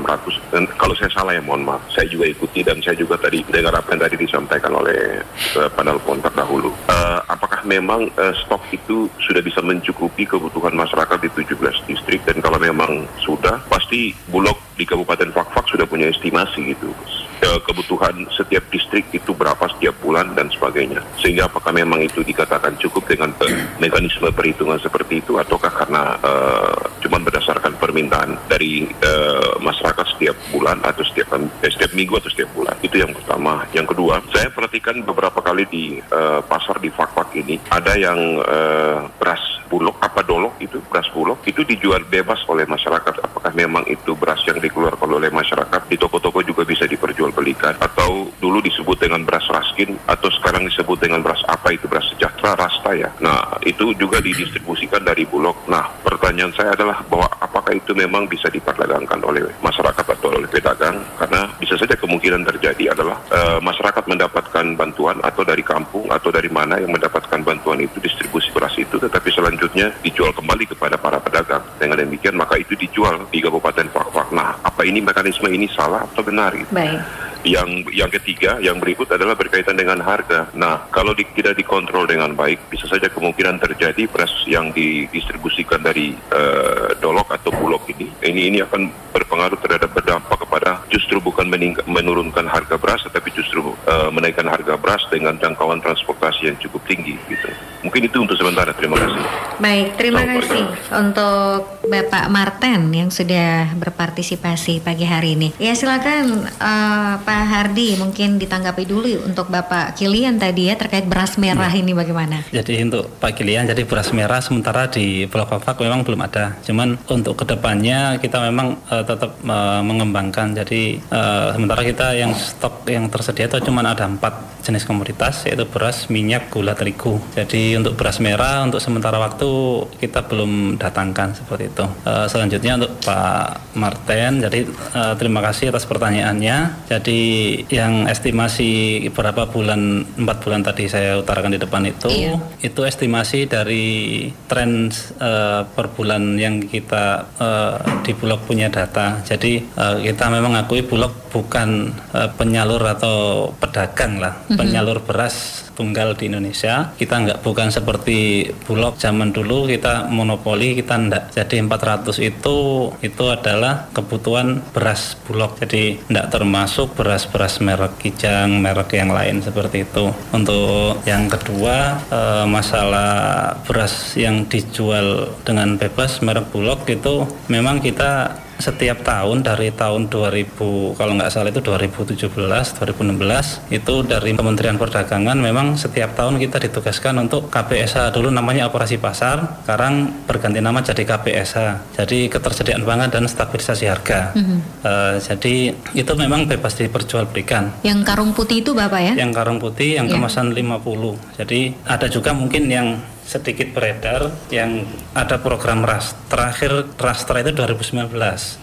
dan kalau saya salah ya mohon maaf. Saya juga ikuti dan saya juga tadi dengar apa yang tadi disampaikan oleh uh, penelpon terdahulu. Uh, apakah memang uh, stok itu sudah bisa mencukupi kebutuhan masyarakat di 17 distrik dan kalau memang sudah pasti Bulog di Kabupaten Fakfak sudah punya estimasi gitu. Kebutuhan setiap distrik itu berapa setiap bulan dan sebagainya. Sehingga apakah memang itu dikatakan cukup dengan mekanisme perhitungan seperti itu ataukah karena uh, cuma berdasarkan permintaan dari uh, masyarakat setiap bulan atau setiap eh, setiap minggu atau setiap bulan? Itu yang pertama. Yang kedua saya perhatikan beberapa kali di uh, pasar di Fakfak ini ada yang uh, beras bulog apa dolok itu beras bulog itu dijual bebas oleh masyarakat. Apakah memang itu beras yang dikeluarkan oleh masyarakat? Di toko-toko juga bisa diperjualbelikan. Atau dulu disebut dengan beras raskin atau sekarang disebut dengan beras apa itu beras sejahtera rasta ya? Nah itu juga didistribusikan dari bulog. Nah pertanyaan saya adalah bahwa apakah itu memang bisa diperdagangkan oleh masyarakat atau oleh pedagang? Karena bisa saja kemungkinan terjadi adalah uh, masyarakat mendapatkan bantuan atau dari kampung atau dari mana yang mendapatkan bantuan itu distribusi beras itu. Tetapi selanjutnya dijual kembali kepada para pedagang dengan demikian maka itu dijual di Kabupaten Fakfak nah apa ini mekanisme ini salah atau benar gitu? Baik. Yang yang ketiga, yang berikut adalah berkaitan dengan harga. Nah, kalau di, tidak dikontrol dengan baik, bisa saja kemungkinan terjadi beras yang didistribusikan dari uh, dolok atau bulog ini, ini ini akan berpengaruh terhadap berdampak kepada justru bukan menurunkan harga beras, tetapi justru uh, menaikkan harga beras dengan jangkauan transportasi yang cukup tinggi. Gitu. Mungkin itu untuk sementara. Terima kasih. Baik, terima Selamat kasih pagi. untuk Bapak Martin yang sudah berpartisipasi pagi hari ini. Ya silakan uh, Pak Hardi mungkin ditanggapi dulu untuk Bapak Kilian tadi ya terkait beras merah ya. ini bagaimana? Jadi untuk Pak Kilian jadi beras merah sementara di Pulau Fafak memang belum ada. Cuman untuk ke depannya kita memang uh, tetap uh, mengembangkan. Jadi uh, sementara kita yang stok yang tersedia itu cuma ada empat jenis komoditas yaitu beras, minyak, gula, terigu. Jadi untuk beras merah untuk sementara waktu kita belum datangkan seperti itu. Uh, selanjutnya untuk Pak Martin, jadi uh, terima kasih atas pertanyaannya. Jadi yang estimasi berapa bulan empat bulan tadi saya utarakan di depan itu iya. itu estimasi dari tren uh, per bulan yang kita uh, di Bulog punya data jadi uh, kita memang akui Bulog bukan uh, penyalur atau pedagang lah mm -hmm. penyalur beras tunggal di Indonesia kita nggak bukan seperti Bulog zaman dulu kita monopoli kita ndak jadi 400 itu itu adalah kebutuhan beras Bulog. Jadi ndak termasuk beras-beras merek Kijang merek yang lain seperti itu. Untuk yang kedua e, masalah beras yang dijual dengan bebas merek Bulog itu memang kita setiap tahun dari tahun 2000 kalau nggak salah itu 2017 2016 itu dari Kementerian Perdagangan memang setiap tahun kita ditugaskan untuk KPSH dulu namanya operasi pasar sekarang berganti nama jadi KPSH jadi ketersediaan pangan dan stabilisasi harga mm -hmm. uh, jadi itu memang bebas diperjualbelikan yang karung putih itu Bapak ya yang karung putih yang yeah. kemasan 50 jadi ada juga mungkin yang sedikit beredar yang ada program ras terakhir rastra itu 2019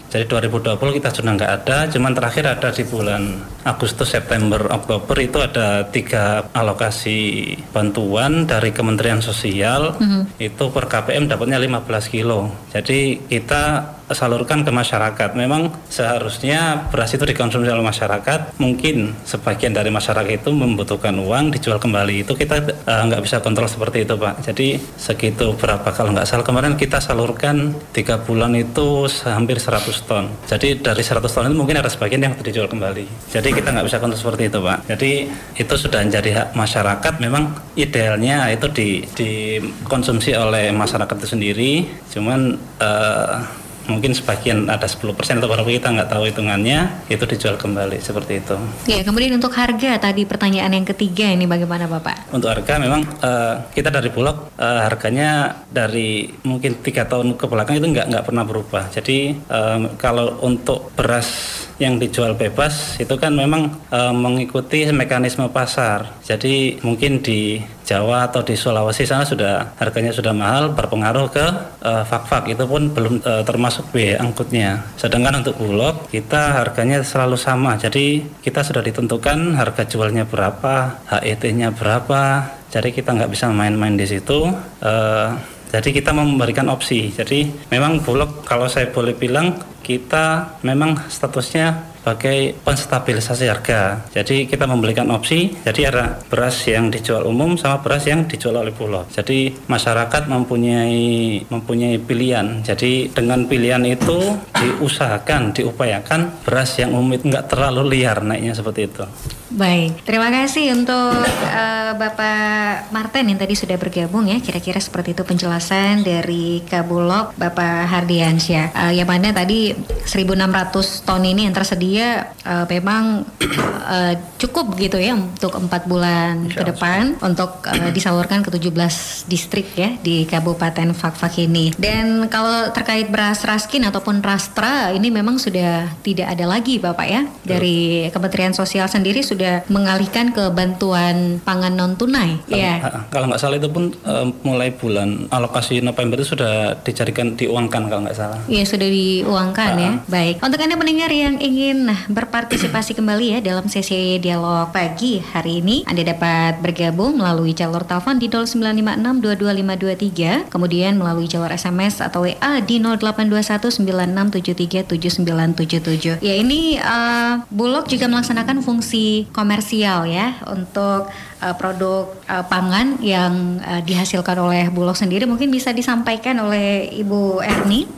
Jadi 2020 kita sudah nggak ada, cuman terakhir ada di bulan Agustus, September, Oktober itu ada tiga alokasi bantuan dari Kementerian Sosial. Mhm. Itu per KPM dapatnya 15 kilo. Jadi kita salurkan ke masyarakat. Memang seharusnya beras itu dikonsumsi oleh masyarakat. Mungkin sebagian dari masyarakat itu membutuhkan uang dijual kembali. Itu kita eh, nggak bisa kontrol seperti itu, Pak. Jadi segitu berapa kalau nggak salah kemarin kita salurkan tiga bulan itu hampir 100 ton. Jadi dari 100 ton itu mungkin ada sebagian yang dijual kembali. Jadi kita nggak bisa kontrol seperti itu, Pak. Jadi itu sudah menjadi hak masyarakat. Memang idealnya itu di dikonsumsi oleh masyarakat itu sendiri. Cuman eh, mungkin sebagian ada 10% atau berapa kita nggak tahu hitungannya itu dijual kembali seperti itu. Ya, kemudian untuk harga tadi pertanyaan yang ketiga ini bagaimana Bapak? Untuk harga memang eh, kita dari Bulog eh, harganya dari mungkin tiga tahun ke belakang itu nggak nggak pernah berubah. Jadi eh, kalau untuk beras yang dijual bebas itu kan memang eh, mengikuti mekanisme pasar. Jadi mungkin di Jawa atau di Sulawesi sana sudah harganya sudah mahal berpengaruh ke eh, fak-fak itu pun belum eh, termasuk biaya angkutnya. Sedangkan untuk Bulog kita harganya selalu sama. Jadi kita sudah ditentukan harga jualnya berapa, HET-nya berapa. Jadi kita nggak bisa main-main di situ. Eh, jadi kita memberikan opsi. Jadi memang Bulog kalau saya boleh bilang kita memang statusnya sebagai penstabilisasi harga. Jadi kita memberikan opsi, jadi ada beras yang dijual umum sama beras yang dijual oleh Bulog. Jadi masyarakat mempunyai mempunyai pilihan. Jadi dengan pilihan itu diusahakan, diupayakan beras yang umum itu nggak terlalu liar naiknya seperti itu. Baik, terima kasih untuk eh, Bapak Martin yang tadi sudah bergabung ya. Kira-kira seperti itu penjelasan dari Kabulog Bapak Hardiansyah. Eh, yang mana tadi 1.600 ton ini yang tersedia eh, memang eh, cukup gitu ya untuk empat bulan ke depan untuk eh, *clears throat* disalurkan ke 17 distrik ya di Kabupaten Fakfak ini. Dan kalau terkait beras raskin ataupun rastra ini memang sudah tidak ada lagi Bapak ya dari Kementerian Sosial sendiri sudah mengalihkan ke bantuan pangan non tunai. Kalau, Ya. ha- kalau nggak salah itu pun eh, mulai bulan alokasi November itu sudah dicarikan diuangkan kalau nggak salah. Iya sudah diuangkan ya. Baik. Untuk anda pendengar yang ingin nah, berpartisipasi kembali ya dalam sesi dialog pagi hari ini, anda dapat bergabung melalui jalur telepon di 0856225523, kemudian melalui jalur SMS atau WA di 082196737977. Ya ini eh, Bulog juga melaksanakan fungsi komersial ya untuk eh, produk eh, pangan yang eh, dihasilkan oleh Bulog sendiri mungkin bisa disampaikan oleh Ibu Erni.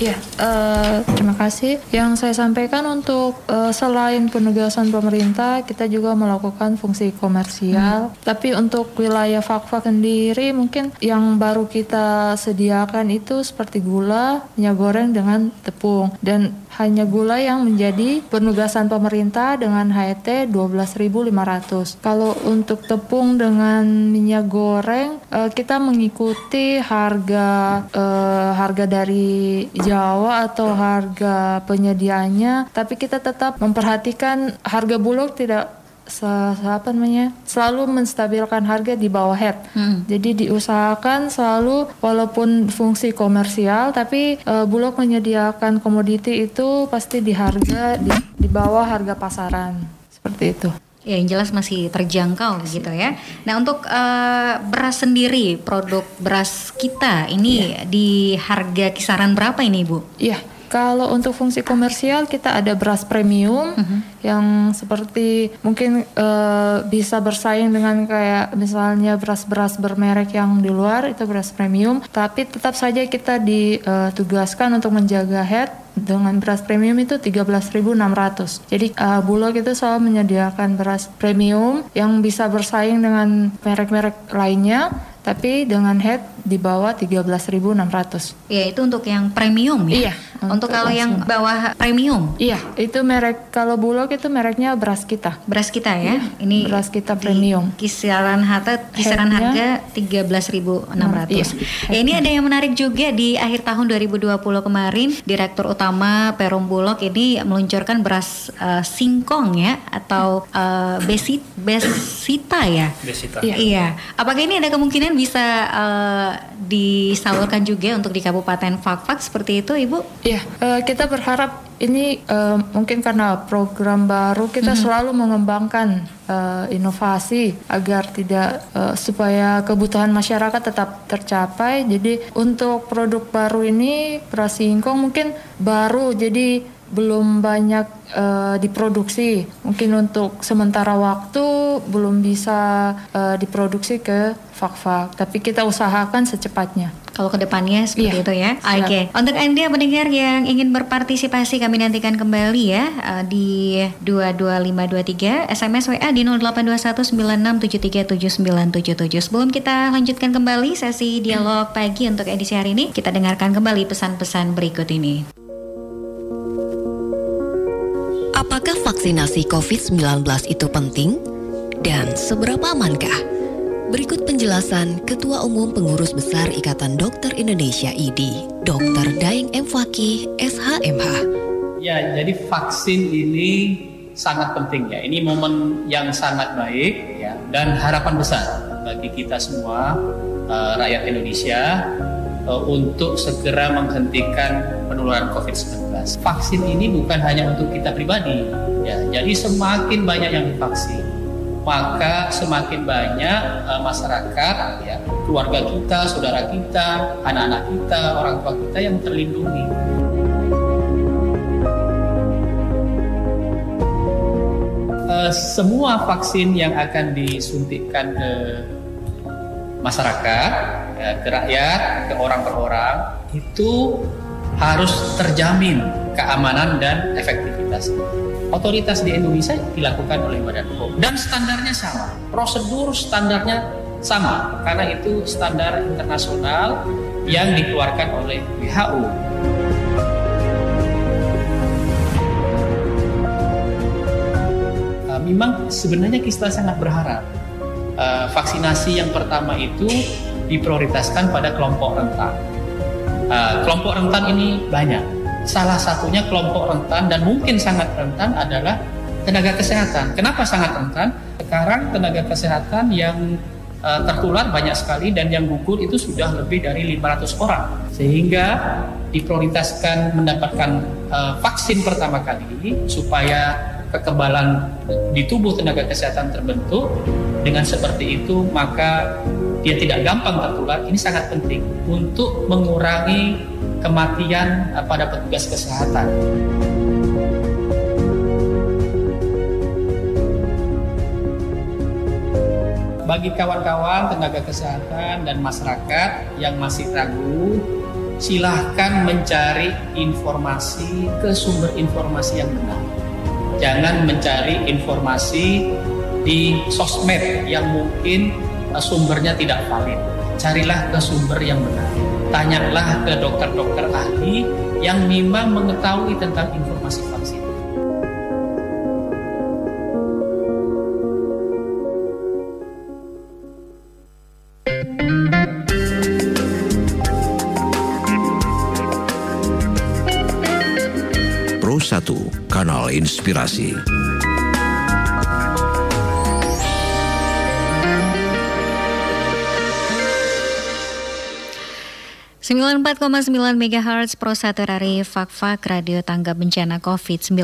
Iya, eh, terima kasih. Yang saya sampaikan untuk eh, selain penugasan pemerintah, kita juga melakukan fungsi komersial. Tapi untuk wilayah Fakfak sendiri, mungkin yang baru kita sediakan itu seperti gula, minyak goreng dengan tepung, dan hanya gula yang menjadi penugasan pemerintah dengan HET 12.500. Kalau untuk tepung dengan minyak goreng, eh, kita mengikuti harga eh, harga dari Jawa atau harga penyediaannya, tapi kita tetap memperhatikan harga bulog tidak se- apa namanya selalu menstabilkan harga di bawah head. Jadi diusahakan selalu walaupun fungsi komersial tapi eh, bulog menyediakan komoditi itu pasti di harga di, di bawah harga pasaran seperti itu. Ya, yang jelas masih terjangkau gitu ya. Nah, untuk eh, beras sendiri, produk beras kita ini di harga kisaran berapa ini, Bu? Iya, kalau untuk fungsi komersial kita ada beras premium yang seperti mungkin eh, bisa bersaing dengan kayak misalnya beras-beras bermerek yang di luar itu beras premium, tapi tetap saja kita ditugaskan untuk menjaga head dengan beras premium itu 13.600. Jadi eh, Bulog itu selalu menyediakan beras premium yang bisa bersaing dengan merek-merek lainnya tapi dengan head di bawah 13.600. Ya, itu untuk yang premium ya. Iya. Untuk kalau yang bawah premium, Iya, itu merek kalau Bulog itu mereknya beras kita. beras kita ya. Ini beras kita premium. kisaran harga kisaran harga 13.600. Iya, Ya, ini ada yang menarik juga di akhir tahun 2020 kemarin Direktur Utama Perum Bulog ini meluncurkan beras eh, singkong ya atau eh, besit besita ya. Desita. Iya. Apakah ini ada kemungkinan bisa eh, disalurkan juga untuk di Kabupaten Fakfak seperti itu Ibu? Iya, uh, kita berharap ini uh, mungkin karena program baru kita mm-hmm. selalu mengembangkan uh, inovasi agar tidak uh, supaya kebutuhan masyarakat tetap tercapai. Jadi untuk produk baru ini beras singkong mungkin baru jadi belum banyak uh, diproduksi. Mungkin untuk sementara waktu belum bisa uh, diproduksi ke fak-fak, tapi kita usahakan secepatnya. Kalau ke depannya seperti iya, itu ya. Oke. Okay. Untuk anda pendengar yang ingin berpartisipasi kami nantikan kembali ya uh, di 22523 SMS WA di 082196737977. Sebelum kita lanjutkan kembali sesi dialog pagi untuk edisi hari ini, kita dengarkan kembali pesan-pesan berikut ini. Apakah vaksinasi COVID-19 itu penting? Dan seberapa amankah? Berikut penjelasan Ketua Umum Pengurus Besar Ikatan Dokter Indonesia IDI, Dr. Daeng M. Fakih, SHMH. Ya, jadi vaksin ini sangat penting ya. Ini momen yang sangat baik ya dan harapan besar bagi kita semua uh, rakyat Indonesia untuk segera menghentikan penularan COVID-19. Vaksin ini bukan hanya untuk kita pribadi, ya. Jadi semakin banyak yang divaksin, maka semakin banyak uh, masyarakat, ya, keluarga kita, saudara kita, anak-anak kita, orang tua kita yang terlindungi. Uh, semua vaksin yang akan disuntikkan ke masyarakat, ya, ke rakyat, ke orang per orang itu harus terjamin keamanan dan efektivitas. Otoritas di Indonesia dilakukan oleh Badan POM dan standarnya sama, prosedur standarnya sama karena itu standar internasional yang dikeluarkan oleh WHO. Uh, memang sebenarnya kita sangat berharap uh, vaksinasi yang pertama itu diprioritaskan pada kelompok rentan Uh, kelompok rentan ini banyak. Salah satunya kelompok rentan dan mungkin sangat rentan adalah tenaga kesehatan. Kenapa sangat rentan? Sekarang tenaga kesehatan yang uh, tertular banyak sekali dan yang gugur itu sudah lebih dari 500 orang. Sehingga diprioritaskan mendapatkan uh, vaksin pertama kali supaya kekebalan di tubuh tenaga kesehatan terbentuk. Dengan seperti itu maka dia tidak gampang tertular, ini sangat penting untuk mengurangi kematian eh, pada petugas kesehatan. Bagi kawan-kawan tenaga kesehatan dan masyarakat yang masih ragu, silahkan mencari informasi ke sumber informasi yang benar. Jangan mencari informasi di sosmed yang mungkin sumbernya tidak valid. Carilah ke sumber yang benar. Tanyalah ke dokter-dokter ahli yang memang mengetahui tentang informasi vaksin. Pro 1, Kanal Inspirasi. 94,9 MHz Pro 1 dari Fak-Fak Radio Tangga Bencana COVID-19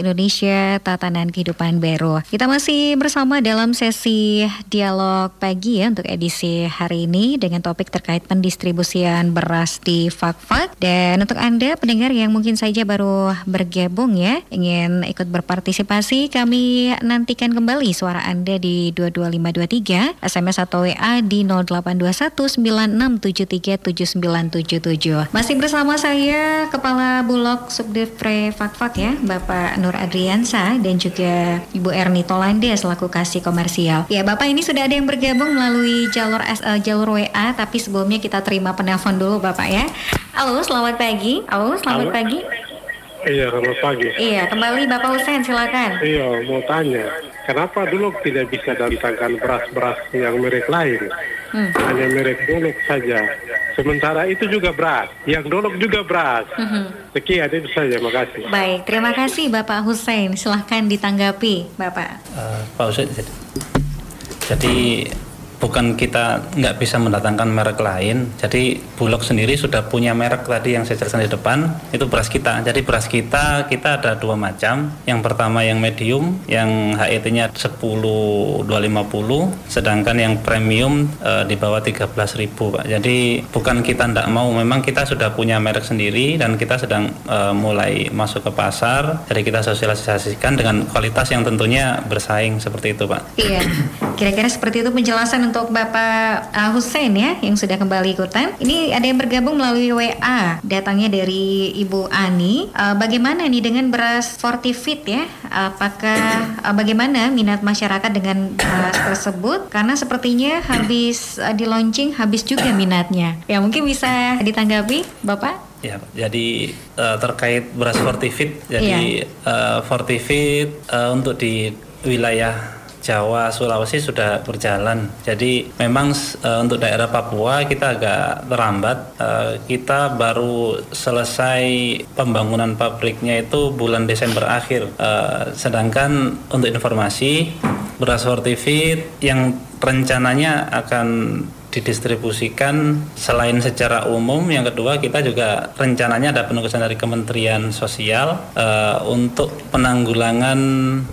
Indonesia Tatanan Kehidupan Baru. Kita masih bersama dalam sesi dialog pagi ya untuk edisi hari ini dengan topik terkait pendistribusian beras di Fak-Fak. Dan untuk Anda pendengar yang mungkin saja baru bergabung ya, ingin ikut berpartisipasi, kami nantikan kembali suara Anda di 22523, SMS atau WA di 0821 967379 977. Masih bersama saya Kepala Bulog Subdivre Fakfak ya, Bapak Nur Adriansa dan juga Ibu Erni Tolanda selaku kasih komersial. Ya, Bapak ini sudah ada yang bergabung melalui jalur uh, jalur WA, tapi sebelumnya kita terima penelpon dulu Bapak ya. Halo, selamat pagi. Halo, selamat Halo. pagi. Iya, selamat pagi. Iya, kembali Bapak Hussein, silakan. Iya, mau tanya, kenapa dulu tidak bisa datangkan beras-beras yang merek lain? Hmm. Hanya merek Dolok saja. Sementara itu juga beras, yang Dolok juga beras. Hmm. Sekian itu saja, makasih. Baik, terima kasih Bapak Hussein. Silahkan ditanggapi, Bapak. Uh, Pak Hussein, jadi bukan kita nggak bisa mendatangkan merek lain. Jadi Bulog sendiri sudah punya merek tadi yang saya jelaskan di depan itu beras kita. Jadi beras kita kita ada dua macam. Yang pertama yang medium yang HET-nya 10 250 sedangkan yang premium e, di bawah 13.000 Pak. Jadi bukan kita tidak mau memang kita sudah punya merek sendiri dan kita sedang e, mulai masuk ke pasar. Jadi kita sosialisasikan dengan kualitas yang tentunya bersaing seperti itu Pak. Iya. Kira-kira seperti itu penjelasan untuk Bapak uh, Hussein ya yang sudah kembali ikutan. Ini ada yang bergabung melalui WA. Datangnya dari Ibu Ani. Uh, bagaimana nih dengan beras Fortifit ya? Apakah uh, bagaimana minat masyarakat dengan beras tersebut? Karena sepertinya habis uh, di launching habis juga minatnya. Ya mungkin bisa ditanggapi Bapak? Ya, jadi uh, terkait beras Fortifit, jadi yeah. uh, Fortifit uh, untuk di wilayah Jawa, Sulawesi sudah berjalan. Jadi memang uh, untuk daerah Papua kita agak terlambat. Uh, kita baru selesai pembangunan pabriknya itu bulan Desember akhir. Uh, sedangkan untuk informasi beras Fortifit yang rencananya akan didistribusikan selain secara umum. Yang kedua kita juga rencananya ada penugasan dari Kementerian Sosial uh, untuk penanggulangan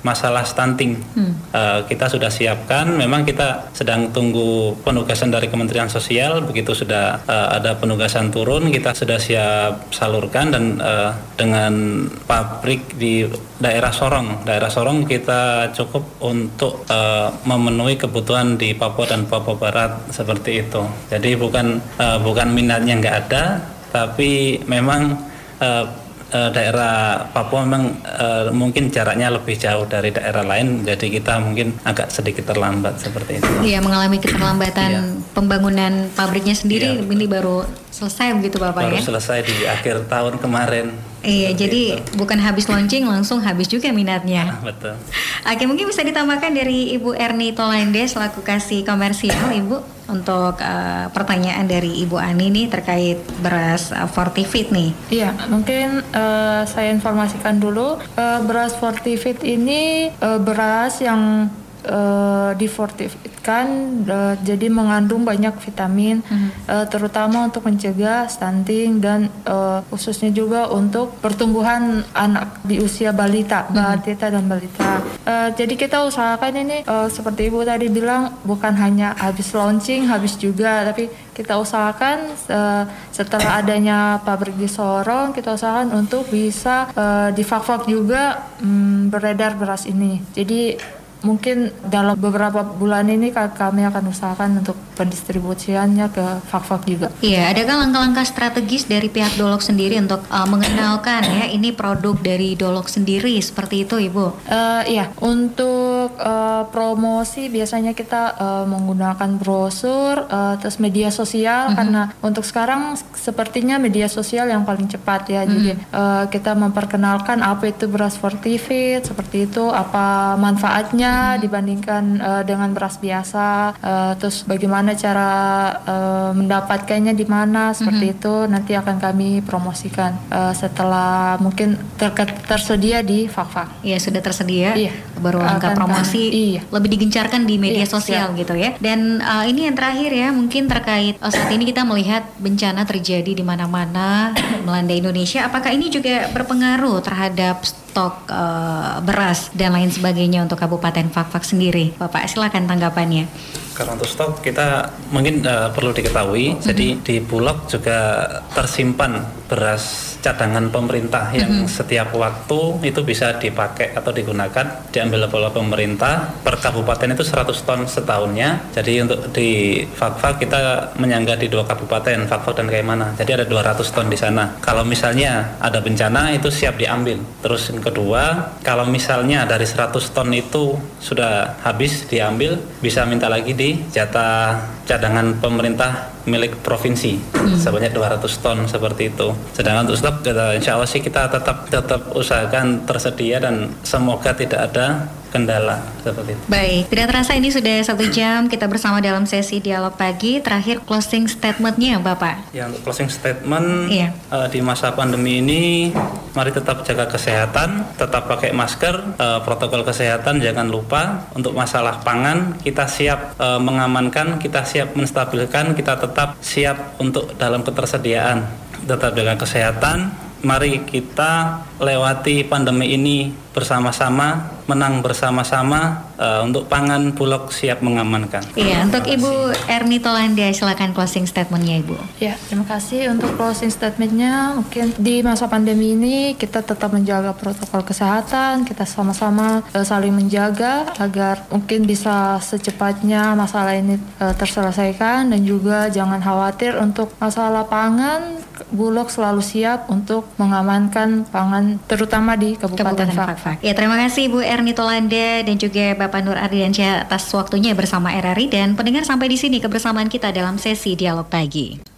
masalah stunting. Hmm. uh, kita sudah siapkan. Memang kita sedang tunggu penugasan dari Kementerian Sosial. Begitu sudah uh, ada penugasan turun kita sudah siap salurkan. Dan uh, dengan pabrik di daerah Sorong. Daerah Sorong kita cukup untuk uh, memenuhi kebutuhan di Papua dan Papua Barat seperti seperti itu. Jadi bukan uh, bukan minatnya nggak ada, tapi memang uh, uh, daerah Papua memang uh, mungkin jaraknya lebih jauh dari daerah lain, jadi kita mungkin agak sedikit terlambat seperti itu. Iya, mengalami keterlambatan iya. pembangunan pabriknya sendiri iya, ini baru selesai begitu Bapak baru ya? Baru selesai di akhir tahun kemarin. Iya, jadi itu. bukan habis launching langsung habis juga minatnya. Ah, *laughs* betul. Oke, mungkin bisa ditambahkan dari Ibu Erni Tolande selaku kasih komersial, Ibu untuk uh, pertanyaan dari Ibu Ani nih terkait beras uh, Fortifit nih. Iya, mungkin uh, saya informasikan dulu uh, beras Fortifit ini uh, beras yang uh, difortifikkan uh, jadi mengandung banyak vitamin mm-hmm. uh, terutama untuk mencegah stunting dan uh, khususnya juga untuk pertumbuhan anak di usia balita, mm-hmm. batita dan balita. Uh, jadi kita usahakan ini uh, seperti ibu tadi bilang bukan hanya habis launching habis juga tapi kita usahakan uh, setelah adanya pabrik di Sorong kita usahakan untuk bisa uh, di fak juga um, beredar beras ini. Jadi mungkin dalam beberapa bulan ini kami akan usahakan untuk pendistribusiannya ke fak-fak juga. Iya, adakah langkah-langkah strategis dari pihak Dolok sendiri untuk uh, mengenalkan ya ini produk dari Dolok sendiri seperti itu, Ibu? Uh, iya, untuk uh, promosi biasanya kita uh, menggunakan brosur, uh, terus media sosial mm -hmm. karena untuk sekarang sepertinya media sosial yang paling cepat ya. Mm -hmm. Jadi uh, kita memperkenalkan apa itu beras fortified seperti itu, apa manfaatnya dibandingkan uh, dengan beras biasa uh, terus bagaimana cara uh, mendapatkannya di mana seperti mm -hmm. itu nanti akan kami promosikan uh, setelah mungkin ter tersedia di Fakfak. Iya sudah tersedia. Iya. Baru angka promosi iya. lebih digencarkan di media iya, sosial siap. gitu ya. Dan uh, ini yang terakhir ya mungkin terkait uh, saat ini kita melihat bencana terjadi di mana-mana *coughs* melanda Indonesia. Apakah ini juga berpengaruh terhadap stok uh, beras dan lain sebagainya untuk Kabupaten Fakfak sendiri. Bapak silakan tanggapannya. Karena untuk stok kita mungkin uh, perlu diketahui, mm -hmm. jadi di Bulog juga tersimpan beras cadangan pemerintah yang mm -hmm. setiap waktu itu bisa dipakai atau digunakan diambil oleh pemerintah per kabupaten itu 100 ton setahunnya. Jadi untuk di Fakfak kita menyangga di dua kabupaten Fakfak dan Kaimana. Jadi ada 200 ton di sana. Kalau misalnya ada bencana itu siap diambil. Terus yang kedua, kalau misalnya dari 100 ton itu sudah habis diambil bisa minta lagi di jatah cadangan pemerintah milik provinsi hmm. sebanyak 200 ton seperti itu. Sedangkan untuk stok insya Allah sih kita tetap tetap usahakan tersedia dan semoga tidak ada kendala seperti itu. Baik, tidak terasa ini sudah satu jam kita bersama dalam sesi dialog pagi. Terakhir closing statementnya, Bapak. Ya untuk closing statement iya. uh, di masa pandemi ini mari tetap jaga kesehatan, tetap pakai masker, uh, protokol kesehatan jangan lupa. Untuk masalah pangan kita siap uh, mengamankan, kita siap menstabilkan, kita tetap siap untuk dalam ketersediaan, tetap dengan kesehatan. Mari kita lewati pandemi ini bersama-sama, menang bersama-sama uh, untuk pangan Bulog siap mengamankan. Iya, untuk Ibu Erni Tolandia silakan closing statementnya Ibu. Ya, terima kasih untuk closing statementnya. Mungkin di masa pandemi ini kita tetap menjaga protokol kesehatan, kita sama-sama uh, saling menjaga agar mungkin bisa secepatnya masalah ini uh, terselesaikan dan juga jangan khawatir untuk masalah pangan. Bulog selalu siap untuk mengamankan pangan terutama di Kabupaten, Kabupaten Fak. Fak. Ya, terima kasih Ibu Erni Tolanda dan juga Bapak Nur Ardiansyah atas waktunya bersama RRI dan pendengar sampai di sini kebersamaan kita dalam sesi dialog pagi.